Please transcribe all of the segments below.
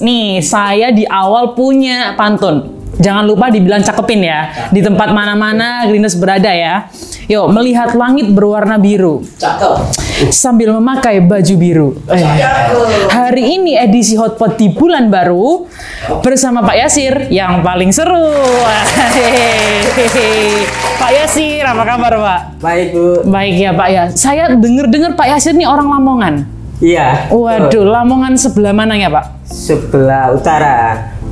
nih saya di awal punya pantun. Jangan lupa dibilang cakepin ya. Di tempat mana-mana Greeners berada ya. Yuk, melihat langit berwarna biru Cakep. sambil memakai baju biru. Eh, hari ini edisi Hotpot di bulan baru bersama Pak Yasir yang paling seru. Pak Yasir, apa kabar Pak? Baik Bu. Baik ya Pak ya. Saya dengar-dengar Pak Yasir ini orang Lamongan. Iya. Waduh, Lamongan sebelah mana ya Pak? Sebelah utara.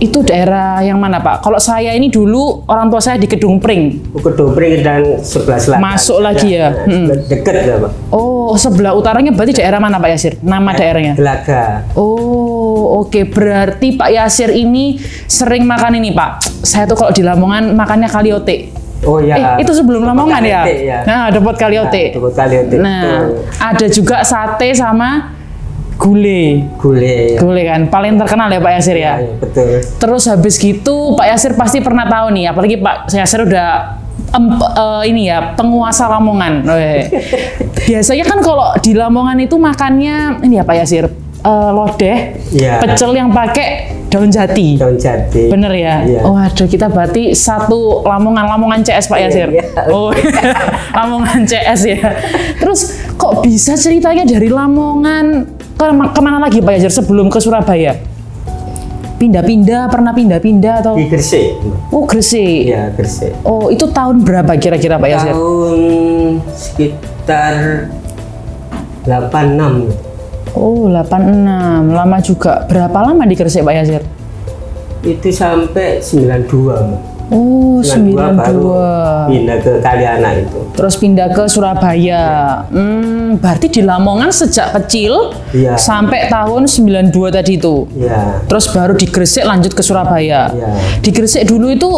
Itu daerah yang mana Pak? Kalau saya ini dulu orang tua saya di Kedung Pring. Kedopring dan sebelah selatan. Masuk lagi ya? Nah, Hmm. sebelah Deket ya Pak. Oh, sebelah utaranya berarti daerah mana Pak Yasir? Nama daerahnya? Gelaga. Oh, oke. Berarti Pak Yasir ini sering makan ini, Pak. Saya tuh kalau di Lamongan makannya kaliote. Oh ya. Eh, itu sebelum Lamongan ya? Ya. Nah, dapat kaliote. Nah, dapat kaliote, Nah, betul. ada juga sate sama gule. Gule. Ya. Gule kan paling terkenal ya Pak Yasir ya. Iya, betul. Terus habis gitu Pak Yasir pasti pernah tahu nih, apalagi Pak Yasir udah em- eh, ini ya penguasa Lamongan. Biasanya kan kalau di Lamongan itu makannya ini ya Pak Yasir eh, lodeh, Iya. pecel yang pakai daun jati. Daun jati. Bener ya? Iya. Waduh, kita berarti satu Lamongan, Lamongan CS Pak Iya, Yasir. iya. Oh, Lamongan CS ya. Terus kok bisa ceritanya dari Lamongan ke ke mana lagi Pak Yasir sebelum ke Surabaya? Pindah-pindah, pernah pindah-pindah atau? Di Gresik. Oh, Gresik. Iya, Gresik. Oh, itu tahun berapa kira-kira Pak Yasir? Tahun sekitar 86. Oh, 86. Lama juga. Berapa lama di Gresik Pak Yasir? Itu sampai 92. Mbak. Oh, 92 baru 92. pindah ke Kaliana itu. Terus pindah ke Surabaya. Hmm, berarti di Lamongan sejak kecil Iya. sampai tahun 92 tadi itu. Iya. Terus baru di Gresik lanjut ke Surabaya. Iya. Di Gresik dulu itu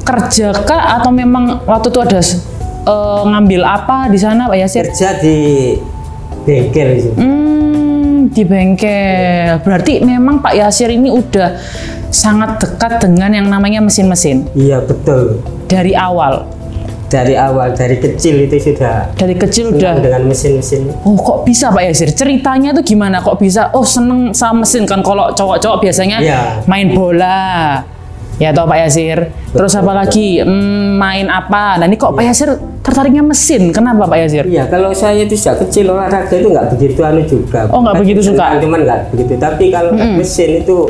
kerja kah atau memang waktu itu ada eh, ngambil apa di sana Pak Yasir? Kerja di bengkel itu. Hmm, di bengkel. Berarti memang Pak Yasir ini udah sangat dekat dengan yang namanya mesin-mesin Iya, betul. dari awal. Dari awal, dari kecil itu sudah Dari kecil udah dengan mesin-mesin. Oh kok bisa Pak Yasir? Ceritanya tuh gimana? Kok bisa? Oh seneng sama mesin kan? Kalau cowok-cowok biasanya Iya. main bola, ya toh Pak Yasir. Terus apa lagi? Hmm, main apa? Nah ini kok Pak Yasir tertariknya mesin? Kenapa Pak Yasir? Iya, kalau saya itu sejak kecil olahraga itu nggak begitu anu juga. Oh, nggak begitu suka? Cuman nggak begitu. Tapi kalau mesin itu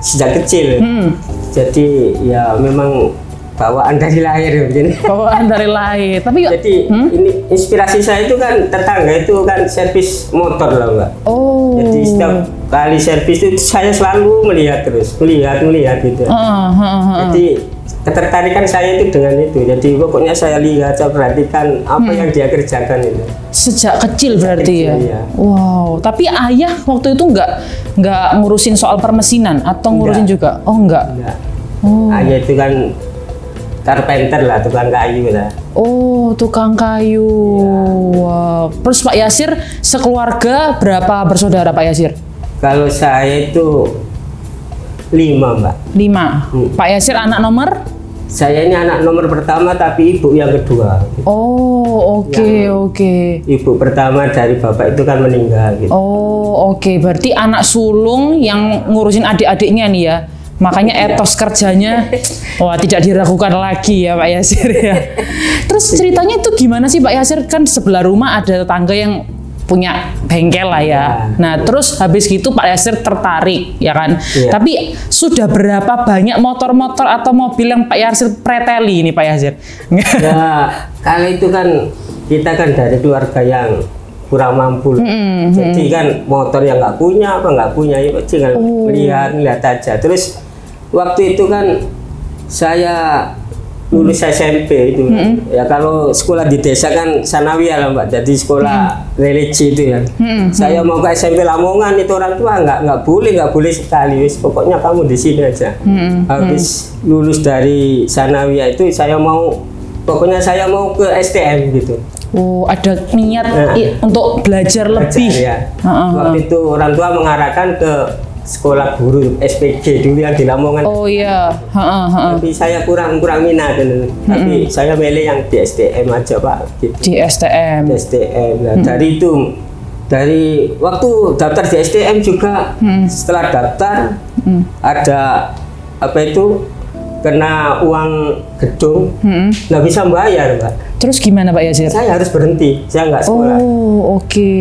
sejak kecil. Hmm, Jadi ya memang bawaan dari lahir begini. bawaan dari lahir. Tapi Jadi Hmm? ini inspirasi saya itu kan tetangga itu kan servis motor lah mbak. oh. Jadi setiap kali servis itu saya selalu melihat terus, melihat melihat gitu. Heeh, heeh, heeh. Jadi ketertarikan saya itu dengan itu. Jadi pokoknya saya lihat, saya perhatikan apa Hmm. yang dia kerjakan itu. Sejak kecil berarti ya. kecil, iya. Wow. Tapi ayah waktu itu nggak nggak ngurusin soal permesinan atau ngurusin Nggak. juga? Oh nggak. Enggak. Oh. Hanya itu kan carpenter lah, tukang kayu lah. Oh, tukang kayu. Wow. Terus Pak Yasir sekeluarga berapa bersaudara Pak Yasir? Kalau saya itu lima mbak. Lima. Hmm. Pak Yasir anak nomor? Saya ini anak nomor pertama tapi ibu yang kedua. Oh, oke Yang- oke. Ibu pertama dari bapak itu kan meninggal gitu. Oh, oke. Berarti anak sulung yang ngurusin adik-adiknya nih ya. Makanya Iya. etos kerjanya wah tidak diragukan lagi ya Pak Yasir ya. Terus ceritanya itu gimana sih Pak Yasir? Kan sebelah rumah ada tetangga yang punya bengkel lah ya. Iya. Nah, terus habis gitu Pak Yasir tertarik ya kan. Iya. Tapi sudah berapa banyak motor-motor atau mobil yang Pak Yasir preteli ini Pak Yasir? Ya, kalau itu kan kita kan dari keluarga yang kurang mampu. loh. Jadi kan motor yang nggak punya apa nggak punya ya tinggal melihat lihat aja. Terus waktu itu kan saya lulus SMP itu. Ya kalau sekolah di desa kan sanawiyah lah mbak. Jadi sekolah religi itu ya. Saya mau ke SMP Lamongan itu orang tua nggak nggak boleh nggak boleh sekali. Wis pokoknya kamu di sini aja. Habis lulus dari sanawiyah itu saya mau pokoknya saya mau ke STM gitu. Oh, ada niat Nah. untuk belajar lebih. ya. Heeh, waktu itu orang tua mengarahkan ke sekolah guru SPG dulu yang di Lamongan. Oh iya, tapi saya kurang kurang minat gitu. tapi saya milih yang di STM aja pak. Gitu. di STM. STM nah, dari itu dari waktu daftar di STM juga setelah daftar ada apa itu kena uang gedung. Hmm. nggak bisa bayar mbak Terus gimana Pak Yasir? saya harus berhenti. Saya nggak sekolah. Oh, oke.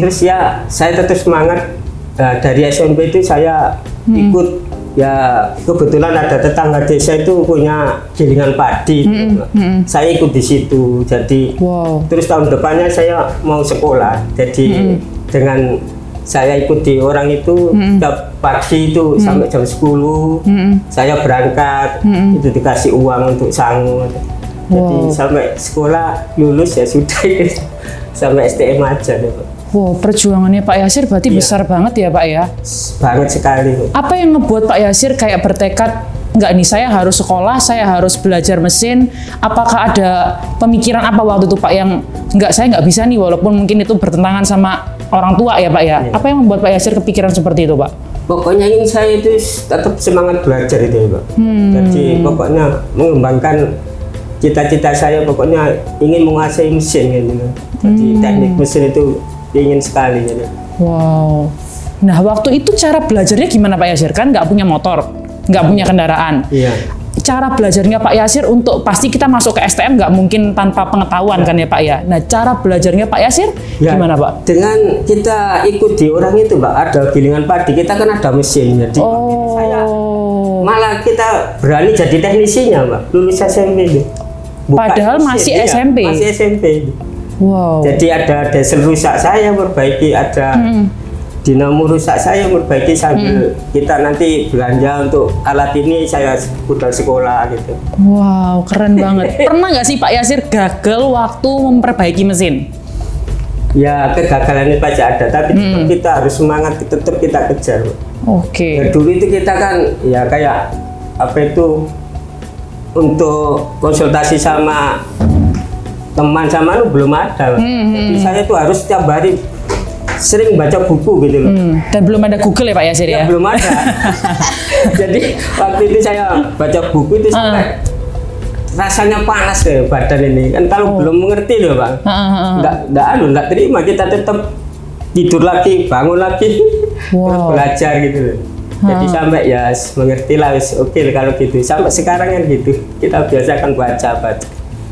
terus ya saya tetap semangat Nah, dari SMP itu saya Hmm. ikut ya kebetulan ada tetangga desa itu punya gilingan padi gitu, Mbak. hmm. saya ikut di situ jadi Wow. terus tahun depannya saya mau sekolah jadi Hmm. dengan saya ikut di orang itu setiap pagi itu sampai jam 10 Hmm. saya berangkat itu dikasih uang untuk sangu jadi Wow. sampai sekolah lulus ya sudah sampai STM aja deh, Pak. Wow, perjuangannya Pak Yasir berarti Iya. besar banget ya Pak ya. banget sekali. Apa yang ngebuat Pak Yasir kayak bertekad nggak nih saya harus sekolah, saya harus belajar mesin. Apakah ada pemikiran apa waktu itu Pak yang nggak saya nggak bisa nih walaupun mungkin itu bertentangan sama orang tua ya Pak ya. Iya. Apa yang membuat Pak Yasir kepikiran seperti itu Pak? pokoknya ingin saya itu tetap semangat belajar itu ya Pak. Hmm. jadi pokoknya mengembangkan cita-cita saya pokoknya ingin menguasai mesin gitu jadi Hmm. teknik mesin itu ingin sekali gitu. Wow. Nah waktu itu cara belajarnya gimana Pak Yasir? Kan nggak punya motor, nggak punya kendaraan. iya Cara belajarnya Pak Yasir untuk pasti kita masuk ke STM nggak mungkin tanpa pengetahuan kan ya Pak ya. Nah cara belajarnya Pak Yasir Ya, gimana Pak? Dengan kita ikut di orang itu, Pak, ada gilingan padi, kita kan ada mesin. Jadi saya Oh. malah kita berani jadi teknisinya, Pak. Lulus SMP itu. Padahal masih iya, SMP. Masih SMP. Wow. Jadi ada diesel rusak saya perbaiki, ada Hmm. dinamo rusak saya perbaiki sambil kita nanti belanja untuk alat ini saya budal sekolah gitu. Wow, keren banget. Pernah nggak sih Pak Yasir gagal waktu memperbaiki mesin? Ya kegagalan itu pasti ada, tapi Hmm. tetap kita harus semangat, tetap kita kejar. Oke. Ya, dulu itu kita kan ya kayak apa itu untuk konsultasi sama teman sama lu belum ada. Jadi saya tuh harus setiap hari sering baca buku gitu loh. Hmm, Dan belum ada Google ya Pak Yasir Ya, ya? belum ada. Jadi waktu itu saya baca buku itu sampai rasanya panas deh badan ini. Kan kalau belum mengerti loh, Bang. Ah, ah, ah. Enggak enggak anu, enggak terima kita tetap tidur lagi, bangun lagi. Terus Wow. belajar gitu loh. Jadi sampai ya mengerti lah oke kalau gitu. Sampai sekarang kan gitu. Kita biasakan baca baca.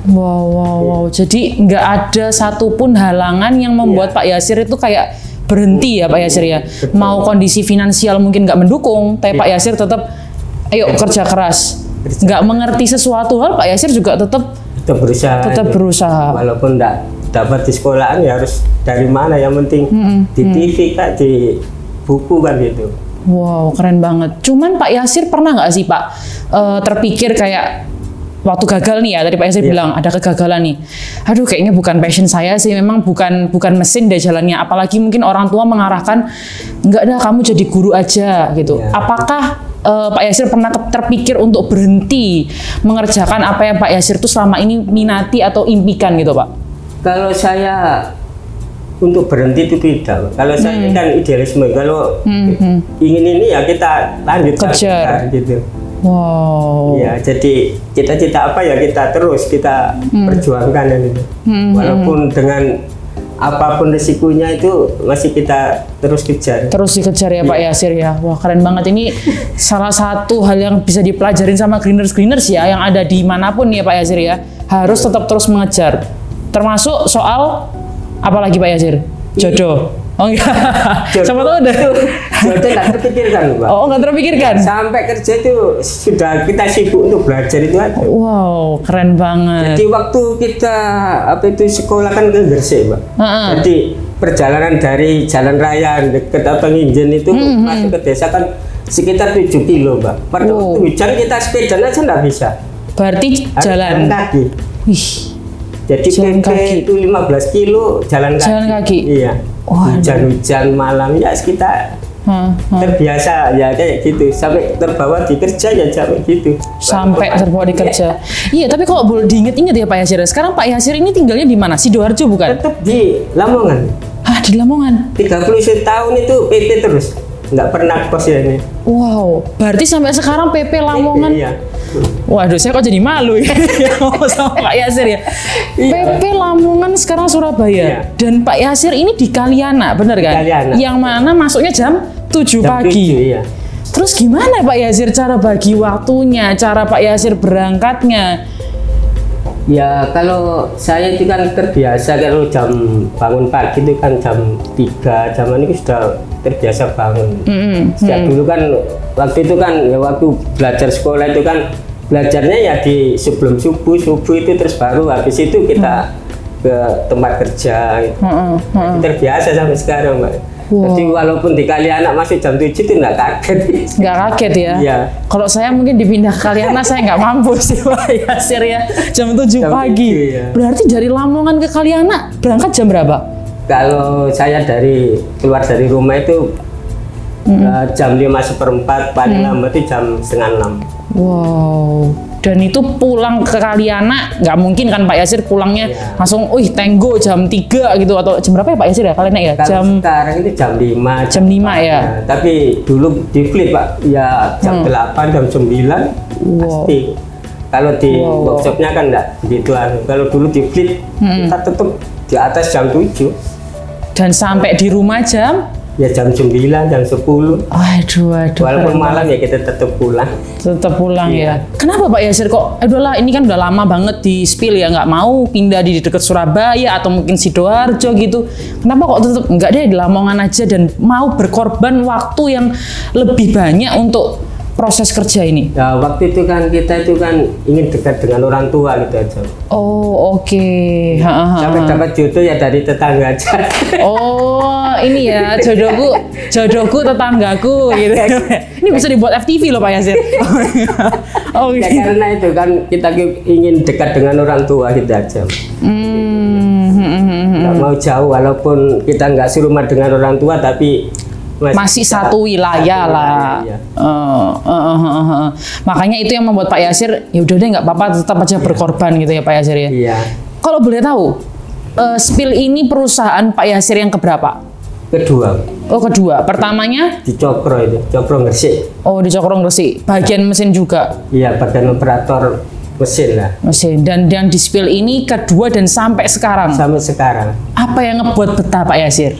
Wow, wow, wow. Jadi nggak ada satupun halangan yang membuat Pak Yasir itu kayak berhenti ya Pak Yasir ya. Mau kondisi finansial mungkin nggak mendukung, tapi Pak Yasir tetap ayo kerja keras. Nggak mengerti sesuatu hal, Pak Yasir juga tetap Tetap berusaha. tetap itu. berusaha. Walaupun enggak dapat di sekolahan ya harus dari mana yang penting di TV kan di buku kan gitu. Wow, keren banget. Cuman Pak Yasir pernah nggak sih Pak eh, terpikir kayak waktu gagal nih ya tadi Pak Yasir bilang ada kegagalan nih. Aduh kayaknya bukan passion saya sih, memang bukan bukan mesin deh jalannya. Apalagi mungkin orang tua mengarahkan nggak dah kamu jadi guru aja gitu. Ya. Apakah eh, Pak Yasir pernah terpikir untuk berhenti mengerjakan apa yang Pak Yasir tuh selama ini minati atau impikan gitu Pak? Kalau saya untuk berhenti itu tidak. Kalau saya Hmm. kan idealisme. Kalau ingin ini ya kita lanjut Kejar. gitu. Wow. Ya, jadi cita-cita apa ya kita terus kita Hmm. perjuangkan ya gitu. Walaupun dengan apa pun risikonya itu masih kita terus kejar. terus dikejar ya Pak Iya. Yasir ya. Wah keren banget ini salah satu hal yang bisa dipelajarin sama greeners greeners ya yang ada di mana pun ya Pak Yasir ya. Harus tetap terus mengejar. Termasuk soal apalagi Pak Yasir? Jodoh. Oh enggak. Jodoh. Siapa tahu ada. Jodoh nggak terpikirkan, Pak. Oh nggak terpikirkan. Sampai kerja itu sudah kita sibuk untuk belajar itu aja. Wow keren banget. Jadi waktu kita apa itu sekolah kan ke Gresik, Pak. Heeh. Jadi perjalanan dari jalan raya dekat apa Nginjen itu Hmm, masuk ke desa kan sekitar 7 kilo, Pak. Pada Oh. waktu hujan kita sepeda aja nggak bisa. Berarti Harus jalan. kaki. Wih. Jadi Jalan PP kaki. itu 15 kilo jalan kaki. Jalan kaki. Iya. Hujan-hujan malam ya kita Hah, hah. terbiasa ya kayak gitu sampai terbawa di kerja ya sampai gitu. Sampai terbawa di kerja. Iya tapi kalau boleh diinget-inget ya Pak Yasir. Sekarang Pak Yasir ini tinggalnya di mana? Sidoarjo bukan? Tetap di Lamongan. Ah di Lamongan. 31 tahun itu PT terus. Nggak pernah kos ya ini. Wow, berarti sampai sekarang PP Lamongan. Iya. Waduh, saya kok jadi malu ya sama Pak Yasir ya. PP Lamongan sekarang Surabaya. Iya. Dan Pak Yasir ini di Kaliana, bener kan? Kaliana. Yang mana masuknya jam 7 Jam pagi. tujuh, iya. Terus gimana Pak Yasir cara bagi waktunya, cara Pak Yasir berangkatnya? Ya kalau saya itu kan terbiasa kalau jam bangun pagi itu kan jam 3 zaman itu sudah terbiasa bangun. Mm-mm. Sejak dulu kan waktu itu kan ya waktu belajar sekolah itu kan belajarnya ya di sebelum subuh subuh itu terus baru habis itu kita ke tempat kerja. gitu. Heeh, heeh. Terbiasa sampai sekarang mbak. Wow. Jadi walaupun di kali anak masih jam 7 itu nggak kaget. Nggak kaget ya? Iya. Kalau saya mungkin dipindah ke Kaliana saya nggak mampu sih Pak Yasir ya. Jam 7 Jam pagi. 7, ya. Berarti dari Lamongan ke Kaliana berangkat jam berapa? Kalau saya dari keluar dari rumah itu eh, jam lima seperempat paling lambat itu jam setengah enam. Wow. Dan itu pulang ke Kaliana nggak mungkin kan Pak Yasir pulangnya Iya. langsung, wih tenggo jam 3 gitu atau jam berapa ya Pak Yasir ya Kaliana ya? Kalau Jam sekarang itu jam 5 jam 5 ya. tapi dulu di flip pak ya jam 8 jam 9 Wow. pasti kalau di Wow. workshopnya kan enggak begituan kalau dulu di flip kita tetap di atas jam 7 Dan sampai di rumah jam ya jam 9 jam 10 Aduh, aduh. walaupun malam ya kita tetap pulang Tetap pulang Iya. ya. Kenapa Pak Yasir kok? Eh udahlah, ini kan udah lama banget di spill ya, nggak mau pindah di dekat Surabaya atau mungkin sidoarjo gitu. Kenapa kok tetap nggak deh di Lamongan aja dan mau berkorban waktu yang lebih banyak untuk proses kerja ini? ya waktu itu kan kita itu kan ingin dekat dengan orang tua gitu aja Oh oke. Ha, ha. sampai dapat jodoh ya dari tetangga aja Oh ini ya jodohku, jodohku tetanggaku gitu. ini bisa dibuat FTV loh Pak Yasir. oh ya gitu. karena itu kan kita ingin dekat dengan orang tua gitu aja Hmm, hmm, hmm, hmm. nggak mau jauh walaupun kita nggak serumah dengan orang tua tapi masih satu wilayah satu lah. wilayah, iya. Eh, eh, eh, eh, eh. Makanya itu yang membuat Pak Yasir, ya udah deh nggak apa-apa, tetap aja berkorban gitu ya Pak Yasir ya. iya Kalau boleh tahu, eh, Spill ini perusahaan Pak Yasir yang keberapa? kedua Oh kedua, pertamanya di Cokro itu Cokro Gresik oh di Cokrong Gresik, bagian mesin juga iya bagian operator mesin lah mesin dan yang di Spill ini kedua dan sampai sekarang. sampai sekarang Apa yang ngebuat betah Pak Yasir?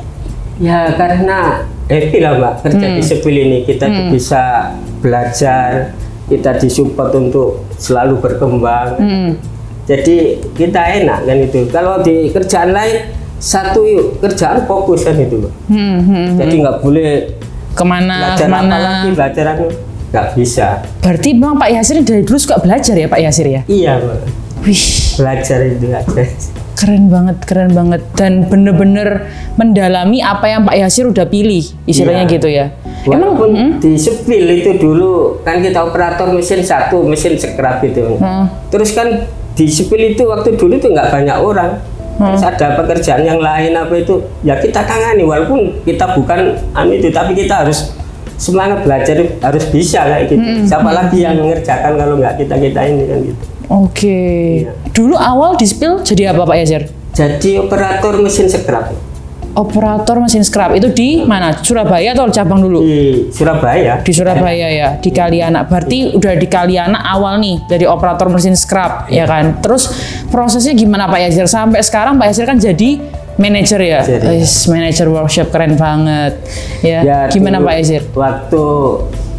Ya karena happy lah mbak kerja di sepil ini kita tuh bisa belajar kita disupport untuk selalu berkembang Hmm. jadi kita enak kan itu kalau di kerjaan lain satu yuk, kerjaan fokus kan itu Mbak. Hmm, hmm. jadi nggak boleh Ke mana belajar apa ke mana? lagi belajar nggak bisa Berarti memang Pak Yasir dari dulu suka belajar ya Pak Yasir ya? iya mbak Wih. belajar itu aja Keren banget, keren banget. Dan bener-bener mendalami apa yang Pak Yasir udah pilih, istilahnya Iya. gitu ya. walaupun hmm? di sepil itu dulu kan kita operator mesin satu mesin scrap itu Hmm. terus kan di sepil itu waktu dulu itu nggak banyak orang Hmm. terus ada pekerjaan yang lain apa itu ya kita tangani walaupun kita bukan anu itu tapi kita harus semangat belajar harus bisa kayak gitu Hmm, siapa lagi yang mengerjakan kalau nggak kita kita ini kan gitu Oke. Iya. Dulu awal di spill jadi apa Pak Yasir? jadi operator mesin scrap Operator mesin scrap itu di mana? Surabaya atau cabang dulu? di Surabaya Di Surabaya ya, di Kaliana. Berarti udah di Kaliana awal nih dari operator mesin scrap ya kan. Terus prosesnya gimana Pak Yasir? Sampai sekarang Pak Yasir kan jadi manajer ya. Jadi. Wis, manajer workshop keren banget. Ya. Ya, gimana dulu Pak Yasir? Waktu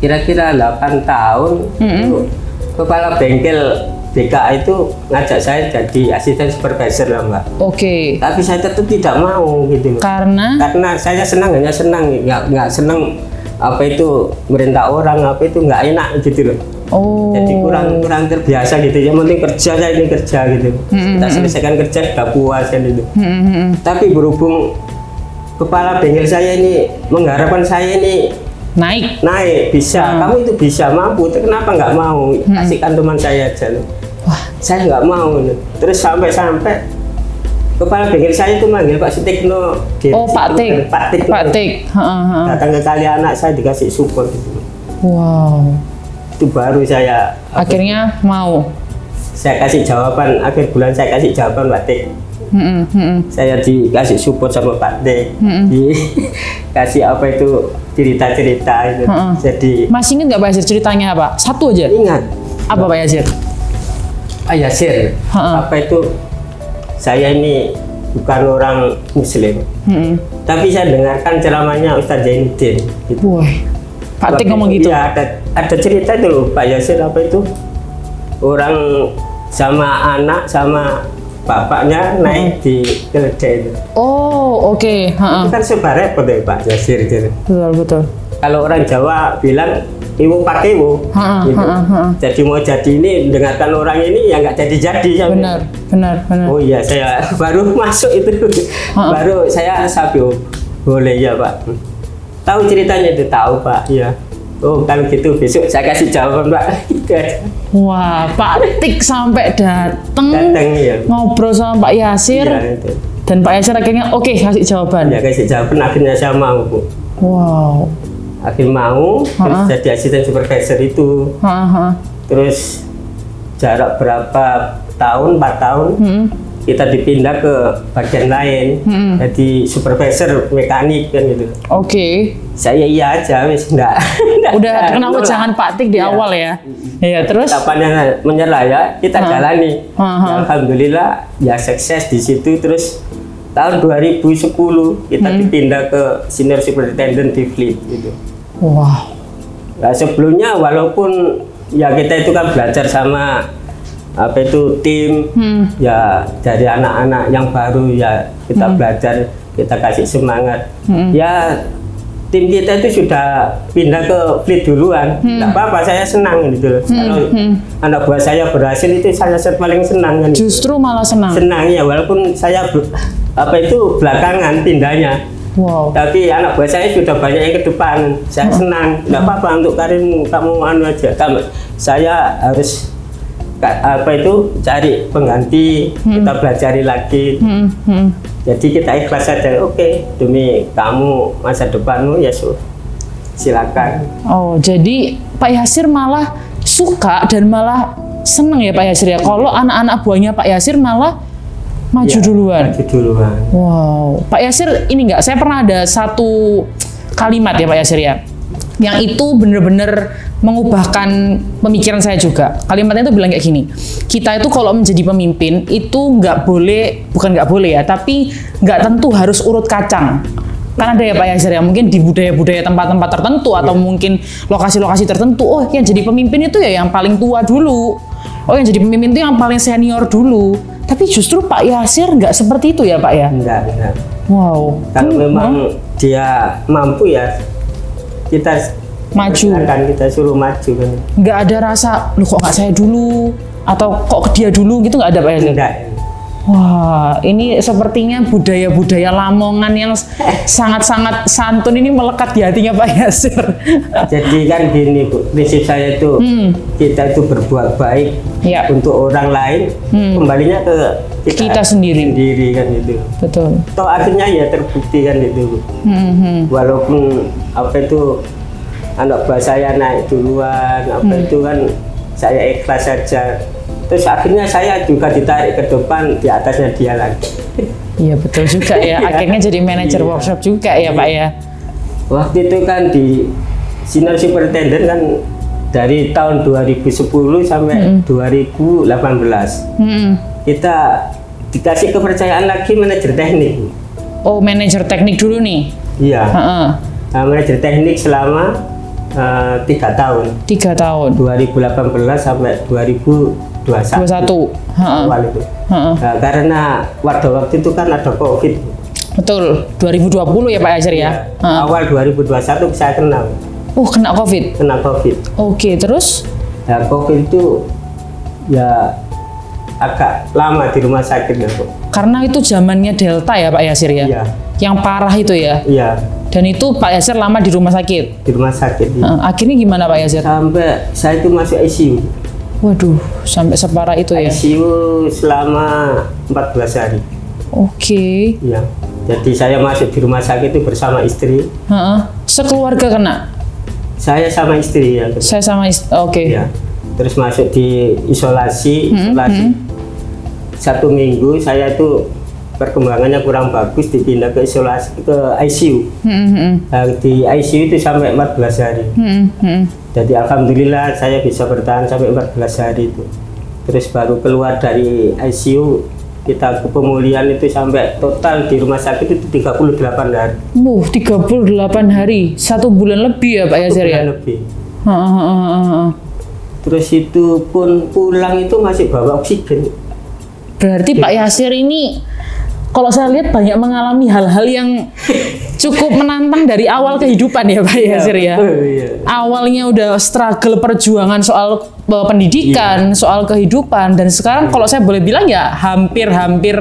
kira-kira 8 tahun itu kepala bengkel BKA itu ngajak saya jadi asisten supervisor lah mbak. Oke. Tapi saya tetap tidak mau gitu loh. Karena Karena saya senang hanya senang nggak nggak senang apa itu merintah orang apa itu nggak enak gitu loh. oh Jadi kurang kurang terbiasa gitu. Yang penting kerja saya ini kerja gitu. Kita selesaikan kerja sudah puas kan itu. Hmm, hmm, hmm. Tapi berhubung kepala bengkel saya ini mengharapkan saya ini naik. naik bisa kamu itu bisa mampu tapi kenapa nggak mau kasihkan teman saya aja loh. Wah, saya nggak mau loh. terus sampai sampai kepala bengkel saya itu manggil Pak Sutikno oh Pak Tik. Pak Tik Pak Tik. Datang ke kali anak saya dikasih support gitu. Wow. itu baru saya Akhirnya mau. saya kasih jawaban akhir bulan saya kasih jawaban Pak Tik Mm-mm. saya dikasih support sama Pak D dikasih apa itu cerita-cerita itu Mm-mm. jadi Masih ingat nggak Pak Yasir ceritanya apa? Satu aja. ingat Apa Pak Yasir? Ah Yasir, Ha-ha. apa itu saya ini bukan orang Muslim, Mm-mm. tapi saya dengarkan ceramahnya Ustaz Zainuddin. Gitu. Wah, Pak Tik ngomong itu, gitu. Ya, ada, ada cerita itu Pak Yasir apa itu orang sama anak sama bapaknya naik di keledai itu. Oh, oke. Ha-ha. Itu kan serba repot ya Pak Yasir gitu. Betul, betul. Kalau orang Jawa bilang ibu pakai ibu, gitu. Jadi mau jadi ini dengarkan orang ini ya nggak jadi-jadi. ya. Benar, benar, benar. Oh iya, saya baru masuk itu. Baru saya sapi, oh, boleh ya Pak. Tahu ceritanya itu tahu Pak, iya. Oh kalau gitu besok saya kasih jawaban Pak. Wah, Pak Tik sampai dateng Datang ya. ngobrol sama Pak Yasir itu. dan Pak Yasir akhirnya oke kasih jawaban. Ya kasih jawaban akhirnya saya mau Bu. Wow. Akhir mau, terus Ha. jadi asisten supervisor itu. Ha-ha. Terus jarak berapa tahun, 4 tahun, Hmm. Kita dipindah ke bagian lain. Hmm. Jadi supervisor mekanik kan gitu. Oke. Saya iya aja wis enggak. Udah kenapa jangan Pak Tik di Iya. awal ya? Iya, terus Tapannya menyerah ya, kita Ha. jalani. Ha, ha. Ya, Alhamdulillah ya sukses di situ terus tahun 2010 kita Hmm. dipindah ke senior superintendent di Fleet gitu. wow. Nah, sebelumnya walaupun ya kita itu kan belajar sama apa itu tim? Hmm. ya dari anak-anak yang baru ya kita belajar kita kasih semangat. Hmm. ya tim kita itu sudah pindah ke fleet duluan. Hmm. apa-apa saya senang gitu loh kalau anak buah saya berhasil itu saya paling senang kan Justru malah senang. senang ya walaupun saya apa itu belakangan pindahnya. Wow. tapi anak buah saya sudah banyak yang ke depan. Saya senang. Nggak apa-apa untuk karirmu kamu anu aja. Kamu saya harus apa itu? Cari pengganti kita belajari lagi. Hmm, hmm. jadi kita ikhlas saja oke demi kamu masa depanmu ya su. Silakan. Oh, jadi Pak Yasir malah suka dan malah seneng ya Pak Yasir ya. Kalau anak-anak buahnya Pak Yasir malah maju Ya, duluan. maju duluan. Wow, Pak Yasir ini enggak, saya pernah ada satu kalimat ya Pak Yasir ya, yang itu bener-bener mengubahkan pemikiran saya juga. Kalimatnya itu bilang kayak gini, kita itu kalau menjadi pemimpin itu nggak boleh, bukan nggak boleh ya, tapi nggak tentu harus urut kacang. Kan ada ya Pak Yasir ya, mungkin di budaya-budaya tempat-tempat tertentu atau mungkin lokasi-lokasi tertentu, oh yang jadi pemimpin itu ya yang paling tua dulu. Oh yang jadi pemimpin itu yang paling senior dulu. Tapi justru Pak Yasir nggak seperti itu ya Pak ya? enggak enggak Wow. kalau Hmm, memang dia mampu ya kita Maju. akan kita suruh maju kan nggak ada rasa, lu kok nggak saya dulu atau kok dia dulu gitu nggak ada Pak enggak Wah, ini sepertinya budaya-budaya Lamongan yang sangat-sangat santun ini melekat di hatinya Pak Yasir. Jadi kan gini Bu, prinsip saya itu kita itu berbuat baik Hmm. Ya. untuk orang lain, kembalinya ke Kita sendiri. sendiri kan itu. Betul. Toh akhirnya ya terbukti kan itu. Bu. Hmm, hmm. Walaupun apa itu anak buah saya naik duluan, apa Hmm. itu kan saya ikhlas saja. Terus akhirnya saya juga ditarik ke depan di atasnya dia lagi. Iya betul juga ya. Iya. Akhirnya jadi manajer Iya. workshop juga ya Pak ya. Waktu itu kan di Senior Superintendent kan dari tahun 2010 sampai 2018 Hmm. kita dikasih kepercayaan lagi manajer teknik. Oh manajer teknik dulu nih. Iya, Heeh. Nah, manajer teknik selama eh, tiga tahun, Tiga tahun. 2018 sampai 2021 21. Heeh. awal itu. Nah, karena pada waktu itu kan ada COVID. Betul. 2020 ya Pak Yasir ya. Ya, Heeh. awal 2021 saya kenal, Oh kena COVID. kena COVID. Oke terus? Nah, COVID itu ya agak lama di rumah sakit ya, Bu. Karena itu zamannya Delta ya Pak Yasir ya. Iya, Yang parah itu ya. iya, Dan itu Pak Yasir lama di rumah sakit. di rumah sakit. iya. Heeh, akhirnya gimana Pak Yasir? Sampai saya itu masuk ICU. Waduh, sampai separah itu ya. ICU selama 14 hari. Oke. Ya. Jadi saya masuk di rumah sakit itu bersama istri. Heeh. Sekeluarga kena. Saya sama istri ya. Saya sama ist- oke. Ya. Terus masuk di isolasi, isolasi. Satu minggu saya itu perkembangannya kurang bagus dipindah ke isolasi ke ICU. Hmm, hmm, Nah, di ICU itu sampai 14 hari. hmm, hmm. Jadi alhamdulillah saya bisa bertahan sampai 14 hari itu. Terus baru keluar dari ICU kita ke pemulihan itu sampai total di rumah sakit itu 38 hari. Uh, 38 hari, satu bulan lebih ya Pak Yasir ya? Lebih. Ha, ha, ha. Terus itu pun pulang itu masih bawa oksigen. Berarti Pak Yasir ini kalau saya lihat banyak mengalami hal-hal yang cukup menantang dari awal kehidupan ya Pak Yasir ya. Iya. Awalnya udah struggle perjuangan soal uh, pendidikan, soal kehidupan dan sekarang kalau saya boleh bilang ya hampir-hampir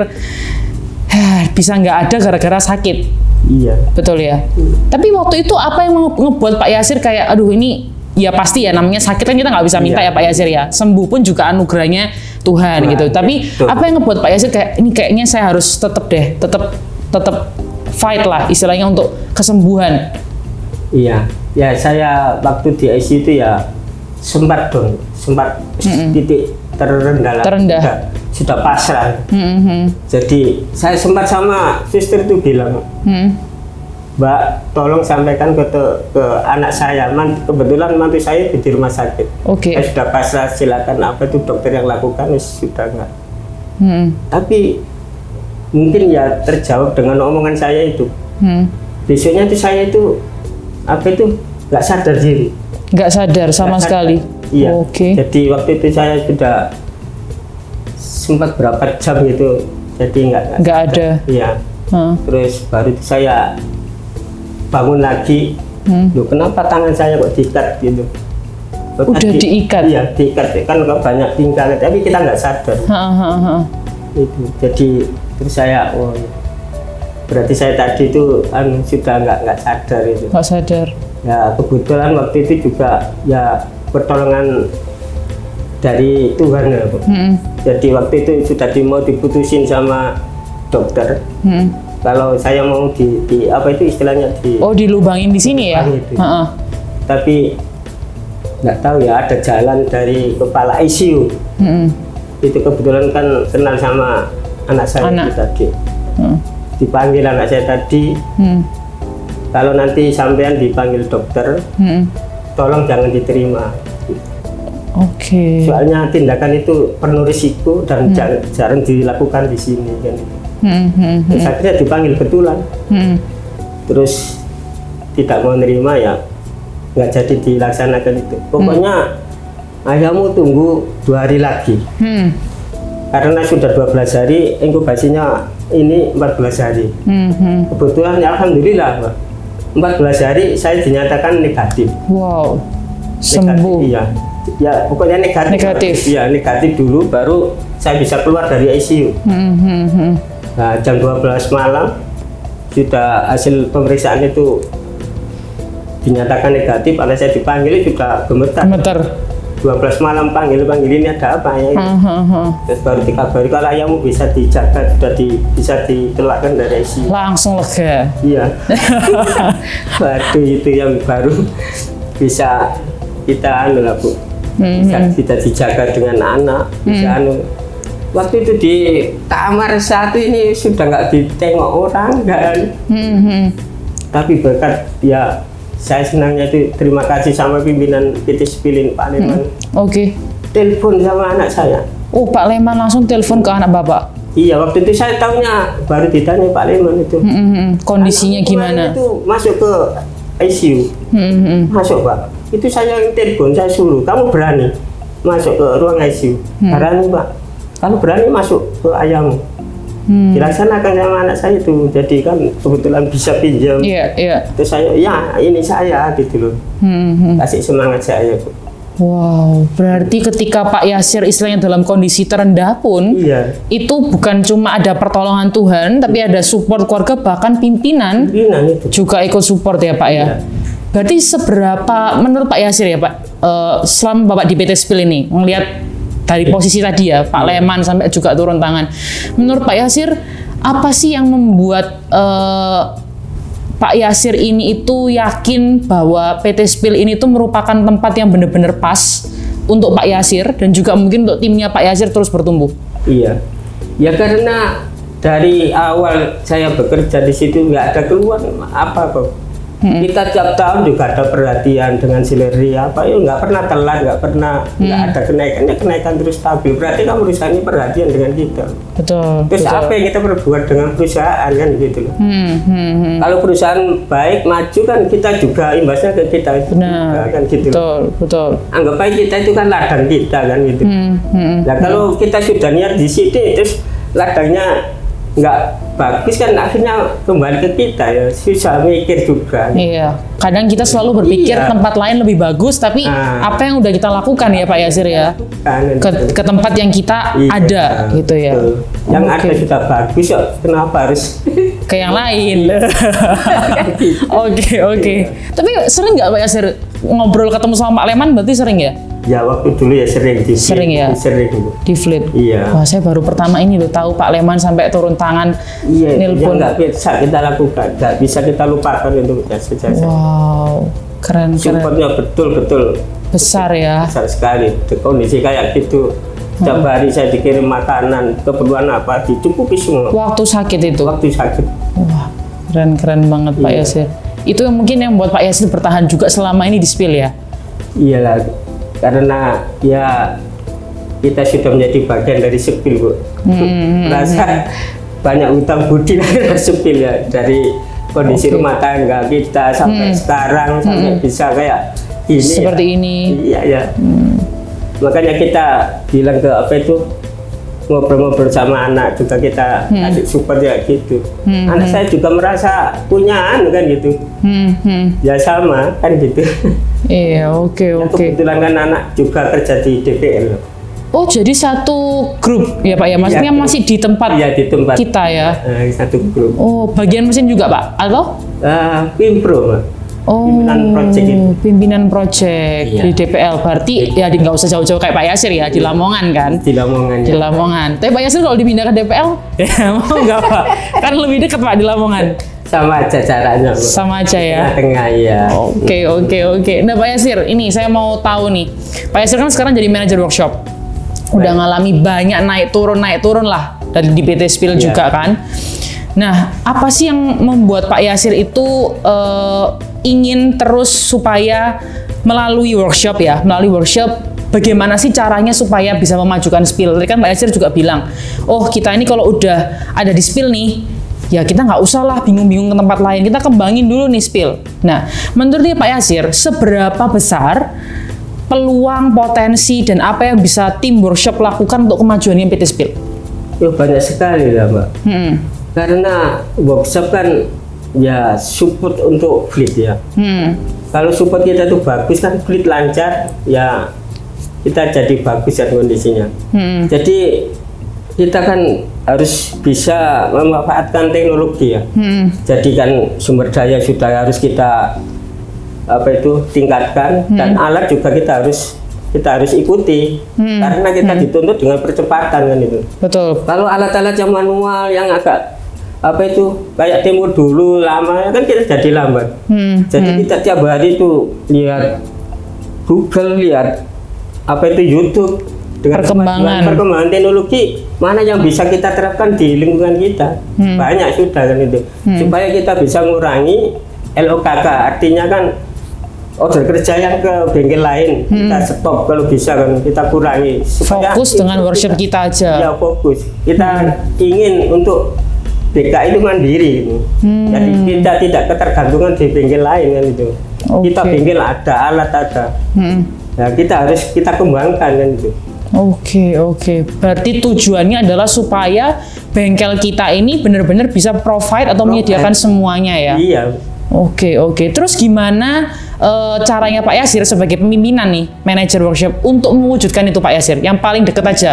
eh, bisa nggak ada gara-gara sakit. Iya. Betul ya. Tapi waktu itu apa yang ngebuat Pak Yasir kayak aduh ini ya pasti ya namanya sakit kan kita nggak bisa minta Iya. ya Pak Yasir ya. Sembuh pun juga anugerahnya Tuhan Tuhan, gitu. Tapi Betul. apa yang ngebuat Pak Yasir kayak ini kayaknya saya harus tetap deh, tetap tetap fight lah istilahnya untuk kesembuhan. Iya. Ya saya waktu di ICU itu ya sempat dong, sempat titik terendah. Terendah. Sudah, sudah pasrah. Hmm, hmm, Jadi saya sempat sama suster itu bilang, hmm. Mbak, tolong sampaikan ke, ke anak saya. Man, kebetulan mantu saya di rumah sakit. Oke. Saya sudah pasrah, silakan apa itu dokter yang lakukan, sudah enggak. Hmm, Tapi mungkin ya terjawab dengan omongan saya itu. hmm. Besoknya itu saya itu apa itu nggak sadar diri. Nggak sadar sama sekali. sadar. Iya. Oke. Jadi waktu itu saya sudah sempat berapa jam gitu. Jadi nggak Nggak ada. Iya. Hah. Terus baru itu saya bangun lagi. Hmm. Loh, kenapa tangan saya kok diikat gitu? Kok Udah tadi- diikat? Iya, diikat. Kan kok banyak tinggal, tapi kita nggak sadar. Ha, ha, ha. Itu. Jadi terus saya, oh, berarti saya tadi itu anu, sudah nggak nggak sadar itu. Nggak sadar. Ya kebetulan waktu itu juga ya pertolongan dari Tuhan ya. Bu. Hmm, Jadi waktu itu sudah di, mau diputusin sama dokter. hmm. Kalau saya mau di, di apa itu istilahnya di Oh dilubangin di sini ya? Itu. Ha, ha. tapi nggak tahu ya ada jalan dari kepala ICU Hmm, itu kebetulan kan kenal sama anak saya Anak. itu tadi hmm. dipanggil anak saya tadi Hmm, kalau nanti sampean dipanggil dokter hmm. tolong jangan diterima Oke. soalnya tindakan itu penuh risiko dan jar- jarang dilakukan di sini kan Hmm, hmm, hmm, terus akhirnya dipanggil betulan hmm. terus tidak mau nerima ya nggak jadi dilaksanakan itu pokoknya ayahmu tunggu dua hari lagi Hmm, karena sudah 12 hari inkubasinya ini 14 hari hmm, hmm. kebetulan ya alhamdulillah Pak. 14 hari saya dinyatakan negatif Wow. Negatif, Sembuh. iya ya pokoknya negatif Negatif. iya negatif dulu baru saya bisa keluar dari ICU Hmm, hmm, hmm. Nah jam 12 malam sudah hasil pemeriksaan itu dinyatakan negatif karena saya dipanggil sudah gemetar. Gemeter. 12 malam panggil panggil ini ada apa ya? Hmm, hmm, hmm. terus baru dikabari kalau ayahmu bisa dijaga sudah di, bisa ditelakkan dari ICU Langsung lega. iya. Waduh itu yang baru bisa kita anu lah bu. Hmm, bisa, bisa dijaga dengan anak bisa anu waktu itu di kamar satu ini sudah nggak ditengok orang kan hmm, hmm. tapi berkat ya saya senangnya itu terima kasih sama pimpinan PT Spilin Pak Leman Oke. telepon sama anak saya Oh Pak Leman langsung telepon ke anak bapak. iya waktu itu saya tahunya baru ditanya Pak Leman itu Hmm, hmm, hmm. Kondisinya Anak gimana? itu masuk ke ICU Hmm, hmm. masuk Pak itu saya yang telepon saya suruh kamu berani masuk ke ruang ICU berani Pak kamu berani masuk ke ayammu Hmm. dilaksanakan sama anak saya itu jadi kan kebetulan bisa pinjam Iya, iya. terus saya ya ini saya gitu loh Hmm, hmm. kasih semangat saya Bu. Wow, berarti ketika Pak Yasir istilahnya dalam kondisi terendah pun, iya itu bukan cuma ada pertolongan Tuhan, tapi ada support keluarga, bahkan pimpinan pimpinan itu juga ikut support ya Pak ya. Iya. Berarti seberapa, menurut Pak Yasir ya Pak, eh, selama Bapak di PT Spil ini, melihat dari posisi tadi ya, Pak Leman sampai juga turun tangan. Menurut Pak Yasir, apa sih yang membuat eh, Pak Yasir ini itu yakin bahwa PT Spil ini tuh merupakan tempat yang benar-benar pas untuk Pak Yasir dan juga mungkin untuk timnya Pak Yasir terus bertumbuh. iya ya karena dari awal saya bekerja di situ nggak ada keluhan apa kok. Hmm. Kita tiap tahun juga ada perhatian dengan sileri apa ya nggak pernah telat nggak pernah nggak Hmm. ada kenaikan ya kenaikan terus stabil berarti kan perusahaan ini perhatian dengan kita Betul. terus betul. apa yang kita perbuat dengan perusahaan kan gitu loh Hmm, hmm, hmm. kalau perusahaan baik maju kan kita juga imbasnya ke kita juga, Benar. kan gitu loh. Betul, betul. anggap aja kita itu kan ladang kita kan gitu Hmm, hmm. Nah kalau kita sudah niat di sini terus ladangnya nggak bagus kan akhirnya kembali ke kita ya susah mikir juga. Iya, kadang kita selalu berpikir Iya. tempat lain lebih bagus, tapi Ah. apa yang udah kita lakukan ya Pak Yasir ya, Kan, ke, ke tempat yang kita Iya, ada gitu ya. betul. Yang Oke. ada sudah bagus ya kenapa harus Ke yang lain. Oke oke. Tapi sering nggak Pak Yasir ngobrol ketemu sama Pak Leman? Berarti sering ya ya waktu dulu ya sering di Sering ya? sering dulu. di Fleet? Iya. Wah saya baru pertama ini loh tahu Pak Leman sampai turun tangan Iya, itu yang nelpon. nggak bisa kita lakukan, nggak bisa kita lupakan itu jasa-jasa. Wow, keren keren. Supportnya betul-betul Besar ya. besar sekali. Di kondisi kayak gitu, setiap hari saya dikirim makanan, keperluan apa dicukupi semua. Waktu sakit itu. Waktu sakit. Wah, keren keren banget Pak Iya. Yasir. Itu yang mungkin yang buat Pak Yasir bertahan juga selama ini di Spill ya. Iyalah, karena ya kita sudah menjadi bagian dari sepil bu. Hmm, Merasa banyak utang budi dari sepil ya dari kondisi Oke. rumah tangga kita sampai sekarang sampai bisa kayak ini. Hmm. Seperti ya. ini. Hmm. Iya ya. Makanya kita bilang ke apa itu ngobrol-ngobrol sama anak juga kita Hmm. kasih support ya gitu. Anak saya juga merasa punya anu kan gitu. Hmm, hmm. Ya sama kan gitu. Iya, oke Ya, oke. Kebetulan kan anak juga kerja di DPL. Oh, jadi satu grup ya Pak ya? Maksudnya Iya, masih di tempat Iya di tempat kita ya? eh, satu grup. Oh, bagian mesin juga Pak? Atau? Ah, Pimpro, Pak. Oh, Pimpinan project itu. pimpinan project Iya. di DPL. Berarti ya di- nggak usah jauh-jauh kayak Pak Yasir ya, di Lamongan kan? Di Lamongan. Di ya. Lamongan. Tapi Pak Yasir kalau dipindah ke DPL, ya mau nggak Pak? Kan lebih dekat Pak di Lamongan. Sama aja caranya. Pak. Sama aja ya. Tengah-tengah ya. Oke oke oke. Nah Pak Yasir, ini saya mau tahu nih. Pak Yasir kan sekarang jadi manajer workshop. Udah Baik. ngalami banyak naik turun naik turun lah dari di PT Spill Iya. juga kan. Nah, apa sih yang membuat Pak Yasir itu eh, ingin terus supaya melalui workshop ya, melalui workshop bagaimana sih caranya supaya bisa memajukan Spill? Tadi kan Pak Yasir juga bilang, oh kita ini kalau udah ada di Spill nih, ya kita nggak usah lah bingung-bingung ke tempat lain, kita kembangin dulu nih Spill. Nah, menurutnya Pak Yasir, seberapa besar peluang, potensi, dan apa yang bisa tim workshop lakukan untuk kemajuannya PT Spill? Ya, banyak sekali lah, Mbak. Hmm. Karena workshop kan ya support untuk fleet ya. Hmm. Kalau support kita tuh bagus kan fleet lancar, ya kita jadi bagus ya kondisinya. Hmm. Jadi kita kan harus bisa memanfaatkan teknologi ya. Hmm. Jadi kan sumber daya sudah harus kita apa itu tingkatkan dan alat juga kita harus kita harus ikuti karena kita dituntut dengan percepatan kan itu. Betul. Kalau alat-alat yang manual yang agak apa itu kayak timur dulu lama kan kita jadi lambat. Hmm. Jadi kita tiap hari itu lihat Google, lihat apa itu YouTube dengan Perkembangan. perkembangan teknologi mana yang bisa kita terapkan di lingkungan kita. Hmm. Banyak sudah kan itu. Supaya kita bisa mengurangi LOKK artinya kan order kerja yang ke bengkel lain kita stop kalau bisa kan kita kurangi supaya Hmm. Fokus dengan workshop kita aja. ya fokus kita ingin untuk BK itu mandiri gitu. Hmm. jadi kita tidak ketergantungan di bengkel lain kan itu kita Oke. bengkel ada alat ada Hmm. ya kita harus kita kembangkan kan itu Oke, oke. Berarti tujuannya adalah supaya bengkel kita ini benar-benar bisa provide atau Provide. menyediakan semuanya ya. iya Oke, oke. Terus gimana eh, caranya Pak Yasir sebagai pemimpinan nih, manajer workshop untuk mewujudkan itu Pak Yasir? Yang paling deket aja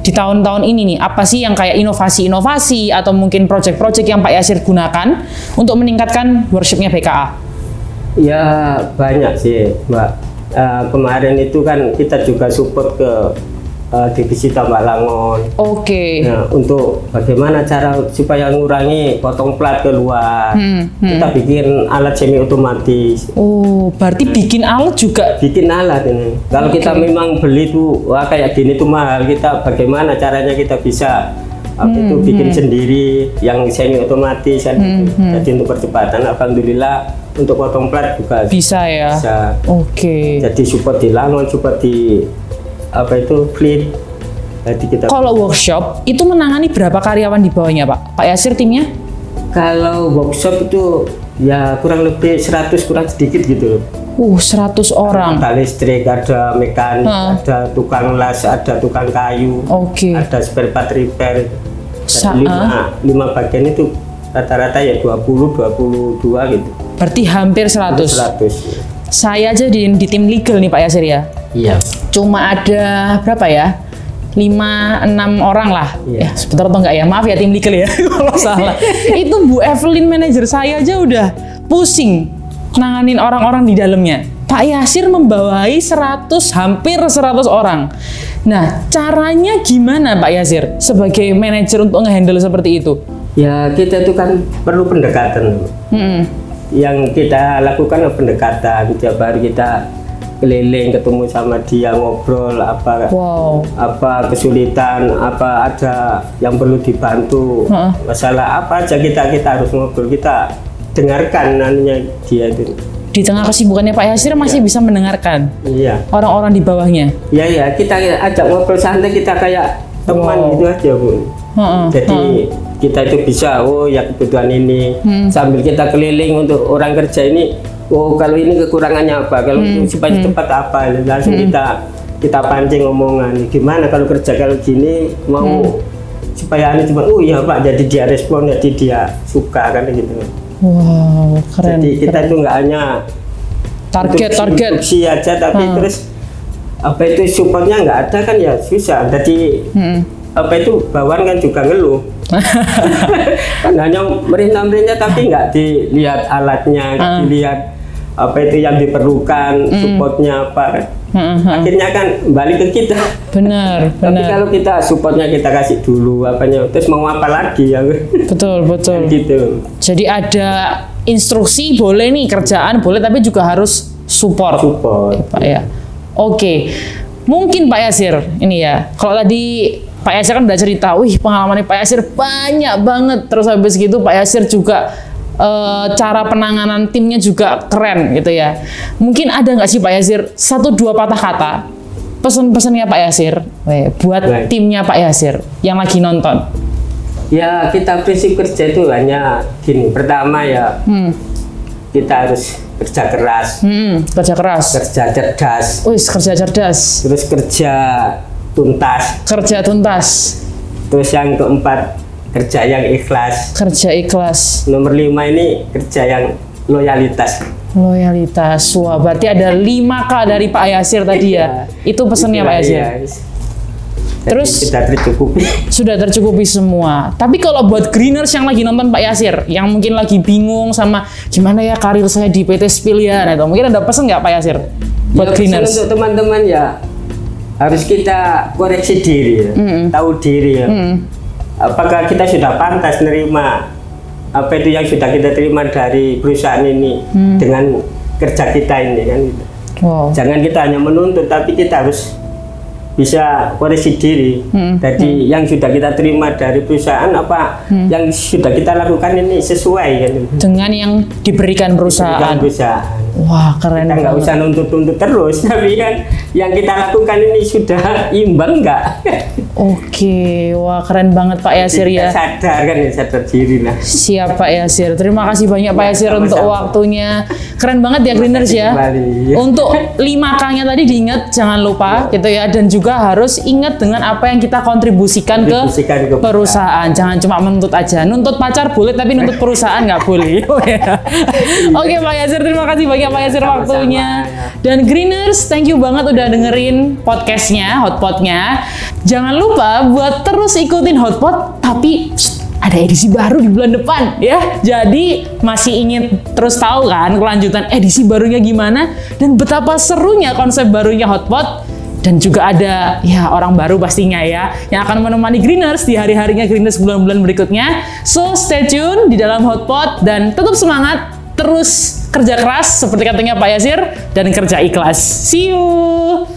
di tahun-tahun ini nih, apa sih yang kayak inovasi-inovasi atau mungkin project-project yang Pak Yasir gunakan untuk meningkatkan workshopnya BKA? ya banyak sih mbak Eh, kemarin itu kan kita juga support ke eh, divisi tambak langon Oke. Nah, untuk bagaimana cara supaya mengurangi potong plat keluar, Hmm, kita bikin alat semi otomatis. Oh, berarti bikin alat juga Bikin alat ini. Kalau kita memang beli tuh, wah kayak gini tuh mahal. Kita bagaimana caranya kita bisa apa itu Hmm, bikin sendiri yang semi otomatis kan gitu. jadi untuk percepatan alhamdulillah untuk potong plat juga Bisa ya. bisa Oke. jadi support di Langon support di apa itu fleet jadi kita Kalau workshop itu menangani berapa karyawan di bawahnya, Pak? Pak Yasir timnya? kalau workshop itu ya kurang lebih 100 kurang sedikit gitu Uh, 100 orang. ada listrik ada mekanik Hmm. ada tukang las ada tukang kayu Oke. ada spare part repair Sa- lima, lima bagian itu rata-rata ya 20 22 gitu Berarti hampir 100. 100 Saya aja di, di tim legal nih Pak Yasir ya. iya Cuma ada berapa ya? 5 6 orang lah. Iya. Ya, sebentar atau enggak ya? Maaf ya tim legal ya kalau salah. Itu Bu Evelyn manajer saya aja udah pusing nanganin orang-orang di dalamnya. Pak Yasir membawahi 100 hampir 100 orang. Nah, caranya gimana Pak Yasir sebagai manajer untuk ngehandle seperti itu? ya kita itu kan perlu pendekatan Hmm. Yang kita lakukan pendekatan tiap hari kita keliling ketemu sama dia ngobrol apa Wow. apa kesulitan apa ada yang perlu dibantu Heeh. masalah apa aja kita kita harus ngobrol kita dengarkan nantinya dia itu Di tengah kesibukannya Pak Yasir masih bisa mendengarkan iya orang-orang di bawahnya. ya ya kita ajak ngobrol santai kita kayak teman Wow. gitu aja bu Heeh. jadi kita itu bisa oh ya kebutuhan ini. Sambil kita keliling untuk orang kerja ini oh kalau ini kekurangannya apa? Kalau supaya cepat apa? Langsung kita kita pancing omongan. Gimana kalau kerja kalau gini mau supaya ini cuma oh iya pak jadi dia respon jadi dia suka kan gitu. Wow, keren. jadi kita itu nggak hanya Target, target. instruksi aja tapi terus apa itu supportnya nggak ada kan ya susah. Jadi Hmm. apa itu bawaan kan juga ngeluh kan hanya merintah-merintah tapi nggak dilihat alatnya nggak Ah. dilihat apa itu yang diperlukan Hmm. supportnya apa kan Heeh, heeh. akhirnya kan balik ke kita Benar, tapi benar. kalau kita supportnya kita kasih dulu apanya terus mau apa lagi ya Betul, betul. gitu Jadi ada instruksi boleh nih kerjaan boleh tapi juga harus support. support Pak ya. Oke. Mungkin Pak Yasir ini ya. Kalau tadi Pak Yasir kan udah cerita, wih pengalamannya Pak Yasir banyak banget. Terus habis gitu Pak Yasir juga eh, cara penanganan timnya juga keren gitu ya. Mungkin ada nggak sih Pak Yasir satu dua patah kata pesan-pesannya Pak Yasir weh, buat Baik. timnya Pak Yasir yang lagi nonton. ya kita prinsip kerja itu hanya gini pertama ya Hmm, kita harus kerja keras hmm, kerja keras. kerja cerdas Wis kerja cerdas, terus kerja tuntas kerja tuntas, terus yang keempat kerja yang ikhlas kerja ikhlas. nomor lima ini kerja yang loyalitas Loyalitas. Wah, berarti ada 5K dari Pak Yasir tadi ya. Itu pesannya Pak Yasir. Iya. Jadi Terus kita tercukupi sudah tercukupi semua. Tapi kalau buat greeners yang lagi nonton Pak Yasir, yang mungkin lagi bingung sama gimana ya karir saya di PT Spill ya, nah, itu mungkin ada pesan nggak Pak Yasir buat Ya, greeners? untuk teman-teman ya harus kita koreksi diri ya. tahu diri ya. Apakah kita sudah pantas nerima apa itu yang sudah kita terima dari perusahaan ini dengan kerja kita ini kan gitu. Wow. jangan kita hanya menuntut tapi kita harus bisa koreksi diri. Jadi yang sudah kita terima dari perusahaan apa yang sudah kita lakukan ini sesuai kan Dengan yang diberikan perusahaan. perusahaan. Wah, keren kita nggak usah nuntut-nuntut terus tapi kan yang kita lakukan ini sudah imbang nggak Oke, wah keren banget Pak Yasir ya. sadar kan ya sadar diri lah Siap Pak Yasir. Terima kasih banyak Pak Ya, Yasir untuk waktunya. Keren banget ya Greeners ya. kembali. Untuk 5K-nya tadi diingat jangan lupa gitu ya dan juga harus ingat dengan apa yang kita kontribusikan, Kontribusikan ke, ke perusahaan. Jangan cuma menuntut aja. Nuntut pacar boleh tapi nuntut perusahaan nggak boleh. Oke Pak Yasir, terima kasih banyak Pak Yasir Sama-sama, waktunya. ya. Dan Greeners, thank you banget udah dengerin podcastnya, Hotpotnya. Jangan lupa buat terus ikutin Hotpot, tapi ada edisi baru di bulan depan ya. Jadi masih ingin terus tahu kan kelanjutan edisi barunya gimana dan betapa serunya konsep barunya Hotpot dan juga ada ya orang baru pastinya ya yang akan menemani Greeners di hari-harinya Greeners bulan-bulan berikutnya. So stay tune di dalam Hotpot dan tetap semangat terus kerja keras seperti katanya Pak Yasir dan kerja ikhlas. See you.